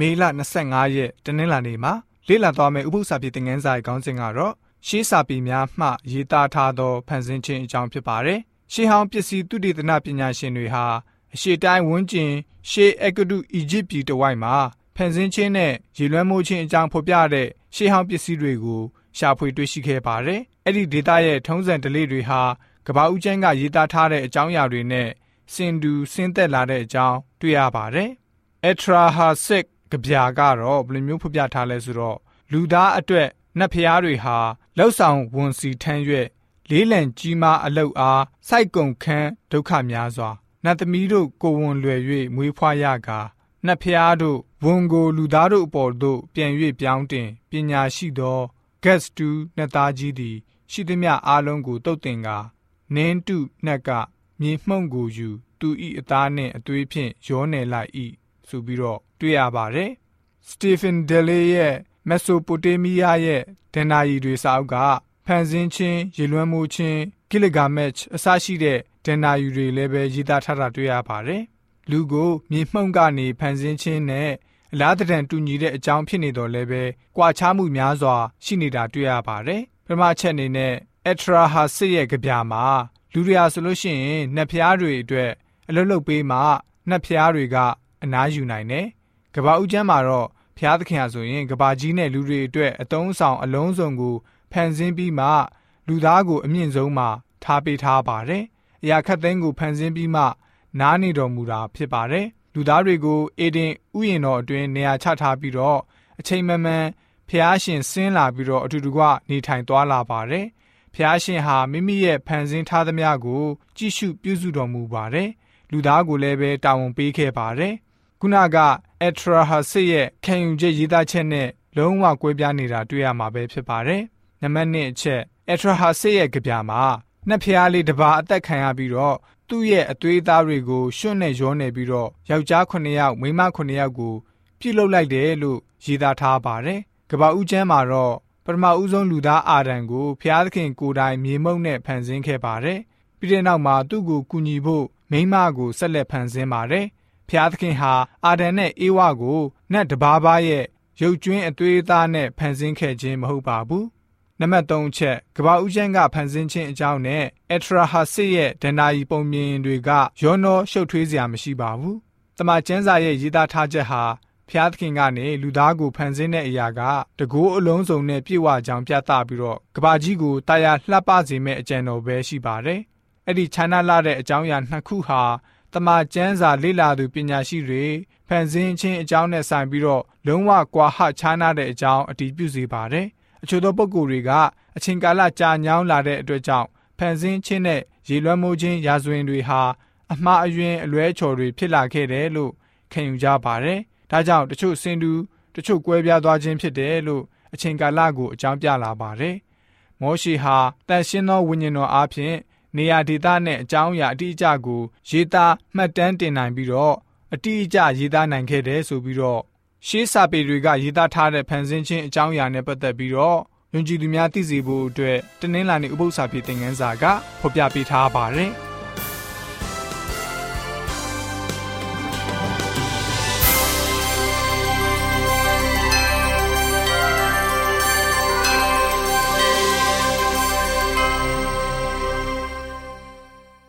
မေလ25ရက်တနင်္လာနေ့မှာလေ့လာသွားမယ့်ဥပုသ္စာပြေသင်ခန်းစာရဲ့ခေါင်းစဉ်ကတော့ရှေးစာပေများမှရေးသားထားသောဖန်ဆင်းခြင်းအကြောင်းဖြစ်ပါတယ်။ရှေးဟောင်းပစ္စည်းသုတေသနပညာရှင်တွေဟာအရှေ့တိုင်းဝန်းကျင်ရှေးအဂဒုအီဂျစ်ပြည်တဝိုက်မှာဖန်ဆင်းခြင်းနဲ့ရေလွှမ်းမိုးခြင်းအကြောင်းဖော်ပြတဲ့ရှေးဟောင်းပစ္စည်းတွေကိုရှာဖွေတွေ့ရှိခဲ့ပါတယ်။အဲ့ဒီဒေတာရဲ့ထုံးစံဓလေ့တွေဟာကမ္ဘာဦးကျန်းကရေးသားထားတဲ့အကြောင်းအရာတွေနဲ့စင်တူဆင်းသက်လာတဲ့အကြောင်းတွေ့ရပါတယ်။ Etrahasik ကြပြာကတော့ဘယ်လိုမျိုးဖော်ပြထားလဲဆိုတော့လူသားအတွက်နတ်ဖျားတွေဟာလောက်ဆောင်ဝန်စီထမ်းရွက်လေးလံကြီးမားအလုတ်အားစိုက်ကုံခန်းဒုက္ခများစွာနတ်သမီးတို့ကိုဝန်လွယ်၍မွေးဖွားရကာနတ်ဖျားတို့ဝန်ကိုလူသားတို့အပေါ်သို့ပြန်၍ပြောင်းတင်ပညာရှိသော gas တူနတ်သားကြီးသည် ရှိသမျှအားလုံးကိုတုတ်တင်ကာနင်းတုနှက်ကမြေမှုန့်ကိုယူသူဤအသားနှင့်အသွေးဖြင့်ရောနယ်လိုက်၏ ဆိုပြီးတော့တွေ့ရပါတယ်စတီဖင်ဒယ်လေးရဲ့မက်ဆိုပိုတေးမီးယားရဲ့ဒဏ္ဍာရီတွေစာအုပ်ကဖန်ဆင်းခြင်းရေလွှမ်းမိုးခြင်းဂိလဂါမက်အစရှိတဲ့ဒဏ္ဍာရီတွေလည်းပဲရေးသားထားတာတွေ့ရပါတယ်လူကိုမြေမှုန့်ကနေဖန်ဆင်းခြင်းနဲ့အလားတန်တူညီတဲ့အကြောင်းဖြစ်နေတော့လည်းပဲကြွာချမှုများစွာရှိနေတာတွေ့ရပါတယ်ပထမချက်အနေနဲ့အထရာဟာစစ်ရဲ့ကြပြမှာလူတွေဟာဆိုလို့ရှိရင်နှက်ဖျားတွေအတွက်အလုတ်လုတ်ပေးမှနှက်ဖျားတွေက အနားယူနိုင်တယ်။ကဘာဦးကျမ်းမှာတော့ဖျားသခင်ဟာဆိုရင်ကဘာကြီးနဲ့လူတွေအတွက်အတုံးဆောင်အလုံးစုံကိုဖန်ဆင်းပြီးမှလူသားကိုအမြင့်ဆုံးမှာထားပေးထားပါတယ်။အရာခတ်သိမ်းကိုဖန်ဆင်းပြီးမှနားနေတော်မူတာဖြစ်ပါတယ်။လူသားတွေကိုအေဒင်ဥယျာဉ်တော်အတွင်းနေရာချထားပြီးတော့အချိန်မမှန်ဖျားရှင်ဆင်းလာပြီးတော့အတူတကွနေထိုင်သွားလာပါတယ်။ဖျားရှင်ဟာမိမိရဲ့ဖန်ဆင်းထားသမျှကို ကြည့်ရှုပြုစုတော်မူပါတယ်။လူသားကိုလည်းပဲတာဝန်ပေးခဲ့ပါတယ်။ ခုနကအက်ထရာဟာစစ်ရဲ့ခံယူချက်ရေးသားချက်နဲ့လုံးဝကွဲပြားနေတာတွေ့ရမှာပဲဖြစ်ပါတယ်။နံပါတ်1အချက်အက်ထရာဟာစစ်ရဲ့ကြပြမှာနှစ်ဖျားလေးတစ်ပါးအသက်ခံရပြီးတော့သူ့ရဲ့အသွေးသားတွေကိုရွှွန့်နဲ့ရောနေပြီးတော့ယောက်ျား9ယောက်မိန်းမ9ယောက်ကိုပြုတ်လုလိုက်တယ်လို့ရေးသားထားပါတယ်။ကပ္ပဦးကျမ်းမှာတော့ပထမဦးဆုံးလူသားအာဒံကိုဖျားသခင်ကိုယ်တိုင်မြေမှုန့်နဲ့ဖန်ဆင်းခဲ့ပါတယ်။ပြီးတဲ့နောက်မှာသူ့ကိုကူညီဖို့မိန်းမကိုဆက်လက်ဖန်ဆင်းပါတယ်။ ဖျားသခင်ဟာအာဒံနဲ့အေဝါကိုနတ်တဘာဘာရဲ့ရုပ်ကျွင်းအသွေးအသားနဲ့ဖန်ဆင်းခဲ့ခြင်းမဟုတ်ပါဘူး။နံပါတ်3ချက်ကဘာဦးကျန်းကဖန်ဆင်းခြင်းအကြောင်းနဲ့အထရာဟာစစ်ရဲ့ဒဏ္ဍာရီပုံမြင်တွေကရောနောရှုပ်ထွေးစရာမရှိပါဘူး။တမန်ကျမ်းစာရဲ့ရေးသားထားချက်ဟာဖျားသခင်ကနေလူသားကိုဖန်ဆင်းတဲ့အရာကတကိုးအလုံးစုံနဲ့ပြည့်ဝကြောင်ပြသပြီးတော့ကဘာကြီးကိုတာယာလှပစေမဲ့အကြံတော်ပဲရှိပါတယ်။အဲ့ဒီခြားနာလာတဲ့အကြောင်းအရာနှစ်ခုဟာ တမန်ကျမ်းစာလေ့လာသူပညာရှိတွေဖန်ဆင်းခြင်းအကြောင်းနဲ့ဆိုင်ပြီးတော့လုံးဝကွာဟခြားနာတဲ့အကြောင်းအတည်ပြုစေပါတယ်။အချို့သောပုဂ္ဂိုလ်တွေကအချိန်ကာလကြာညောင်းလာတဲ့အတွက်ကြောင့်ဖန်ဆင်းခြင်းနဲ့ရေလွှမ်းမိုးခြင်းရာဇဝင်တွေဟာအမှားအယွင်းအလွဲချော်တွေဖြစ်လာခဲ့တယ်လို့ခံယူကြပါတယ်။ဒါကြောင့်တချို့စင်တူတချို့ကွဲပြားသွားခြင်းဖြစ်တယ်လို့အချိန်ကာလကိုအကြောင်းပြလာပါတယ်။မောရှိဟာတန်ရှင်းသောဝိညာဉ်တော်အားဖြင့် နေရာဒေသနဲ့အကြောင်းအရာအတိအကျကိုရေးသားမှတ်တမ်းတင်နိုင်ပြီးတော့အတိအကျရေးသားနိုင်ခဲ့တယ်ဆိုပြီးတော့ရှေးစာပေတွေကရေးသားထားတဲ့ဖန်ဆင်းခြင်းအကြောင်းအရာနဲ့ပတ်သက်ပြီးတော့ယုံကြည်သူများသိစေဖို့အတွက်တနင်္လာနေ့ဥပုသ္စာပြေသင်ခန်းစာကဖော်ပြပေးထားပါတယ်။